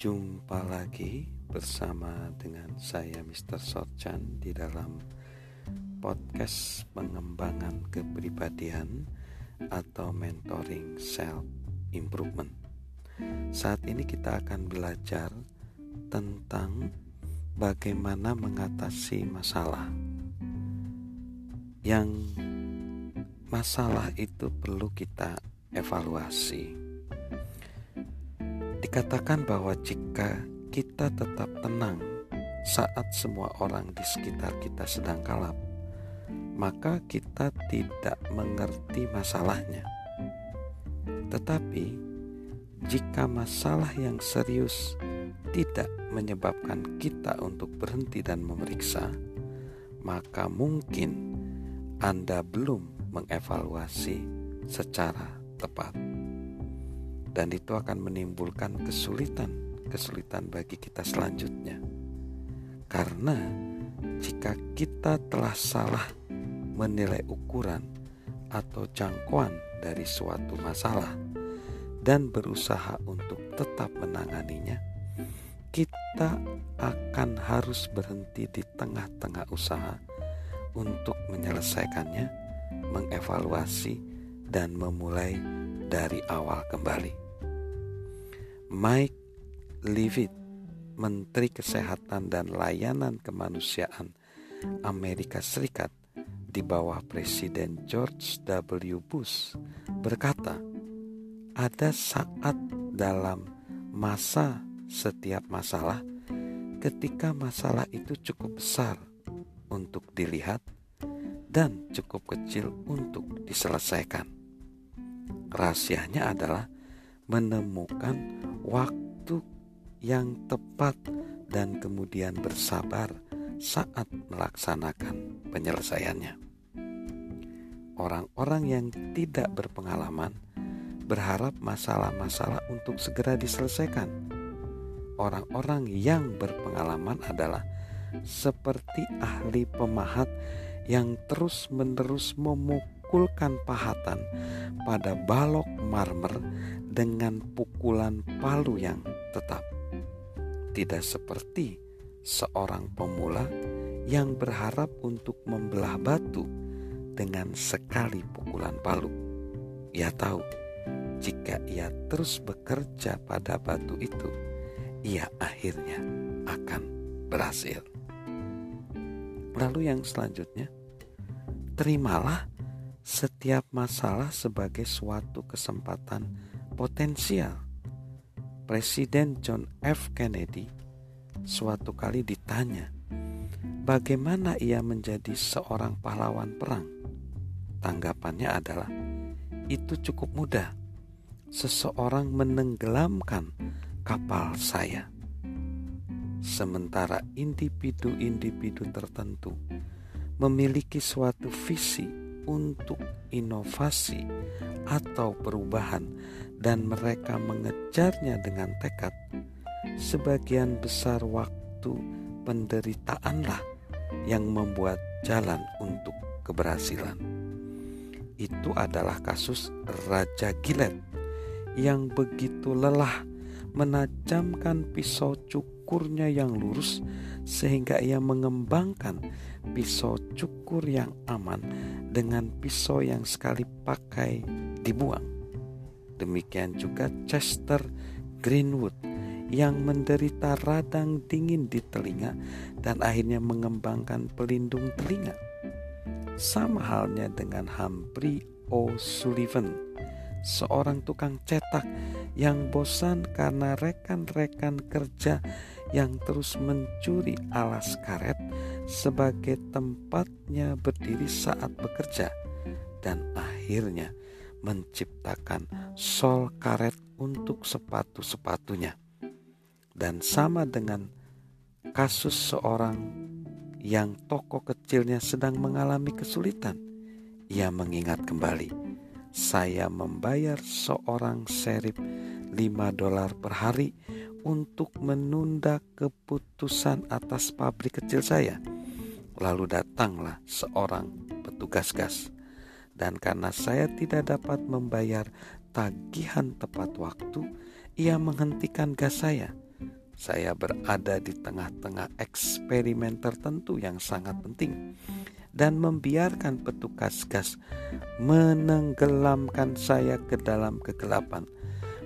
Jumpa lagi bersama dengan saya Mr. Sorchan di dalam podcast pengembangan kepribadian atau mentoring self improvement. Saat ini kita akan belajar tentang bagaimana mengatasi masalah. Yang masalah itu perlu kita evaluasi Dikatakan bahwa jika kita tetap tenang saat semua orang di sekitar kita sedang kalap, maka kita tidak mengerti masalahnya. Tetapi, jika masalah yang serius tidak menyebabkan kita untuk berhenti dan memeriksa, maka mungkin Anda belum mengevaluasi secara tepat dan itu akan menimbulkan kesulitan-kesulitan bagi kita selanjutnya. Karena jika kita telah salah menilai ukuran atau jangkauan dari suatu masalah dan berusaha untuk tetap menanganinya, kita akan harus berhenti di tengah-tengah usaha untuk menyelesaikannya, mengevaluasi, dan memulai dari awal kembali. Mike Leavitt, Menteri Kesehatan dan Layanan Kemanusiaan Amerika Serikat di bawah Presiden George W. Bush berkata, ada saat dalam masa setiap masalah ketika masalah itu cukup besar untuk dilihat dan cukup kecil untuk diselesaikan. Rahasianya adalah menemukan waktu yang tepat dan kemudian bersabar saat melaksanakan penyelesaiannya. Orang-orang yang tidak berpengalaman berharap masalah-masalah untuk segera diselesaikan. Orang-orang yang berpengalaman adalah seperti ahli pemahat yang terus-menerus memukulkan pahatan pada balok marmer dengan pukulan palu yang tetap. Tidak seperti seorang pemula yang berharap untuk membelah batu dengan sekali pukulan palu. Ia tahu jika ia terus bekerja pada batu itu, ia akhirnya akan berhasil. Lalu, yang selanjutnya, terimalah setiap masalah sebagai suatu kesempatan potensial. Presiden John F. Kennedy suatu kali ditanya, bagaimana ia menjadi seorang pahlawan perang? Tanggapannya adalah, itu cukup mudah. Seseorang menenggelamkan kapal saya. Sementara individu-individu tertentu memiliki suatu visi untuk inovasi atau perubahan dan mereka mengejarnya dengan tekad, sebagian besar waktu penderitaanlah yang membuat jalan untuk keberhasilan. Itu adalah kasus Raja Gilead yang begitu lelah menajamkan pisau cukurnya yang lurus sehingga ia mengembangkan pisau cukur yang aman dengan pisau yang sekali pakai dibuang. Demikian juga Chester Greenwood yang menderita radang dingin di telinga dan akhirnya mengembangkan pelindung telinga. Sama halnya dengan Humphrey O'Sullivan, seorang tukang cetak yang bosan karena rekan-rekan kerja yang terus mencuri alas karet sebagai tempatnya berdiri saat bekerja dan akhirnya menciptakan sol karet untuk sepatu-sepatunya. Dan sama dengan kasus seorang yang toko kecilnya sedang mengalami kesulitan, ia mengingat kembali, saya membayar seorang serip 5 dolar per hari untuk menunda keputusan atas pabrik kecil saya. Lalu datanglah seorang petugas gas dan karena saya tidak dapat membayar tagihan tepat waktu, ia menghentikan gas saya. saya berada di tengah-tengah eksperimen tertentu yang sangat penting dan membiarkan petugas gas menenggelamkan saya ke dalam kegelapan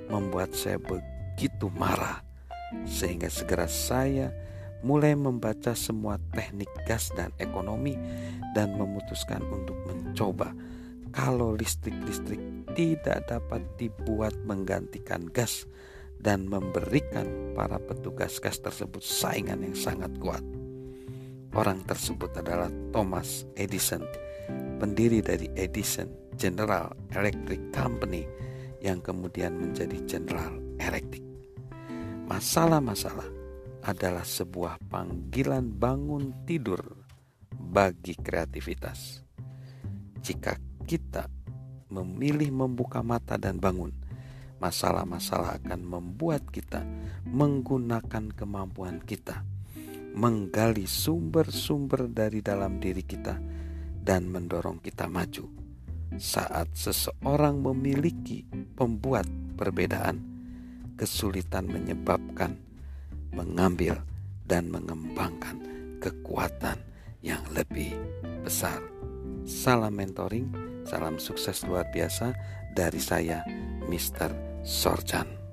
membuat saya begitu marah sehingga segera saya mulai membaca semua teknik gas dan ekonomi dan memutuskan untuk mencoba kalau listrik-listrik tidak dapat dibuat menggantikan gas dan memberikan para petugas gas tersebut saingan yang sangat kuat. Orang tersebut adalah Thomas Edison, pendiri dari Edison General Electric Company yang kemudian menjadi General Electric. Masalah-masalah adalah sebuah panggilan bangun tidur bagi kreativitas. Jika kita memilih membuka mata dan bangun, masalah-masalah akan membuat kita menggunakan kemampuan kita, menggali sumber-sumber dari dalam diri kita, dan mendorong kita maju. Saat seseorang memiliki pembuat perbedaan, kesulitan menyebabkan mengambil dan mengembangkan kekuatan yang lebih besar. Salam mentoring, salam sukses luar biasa dari saya, Mr. Sorjan.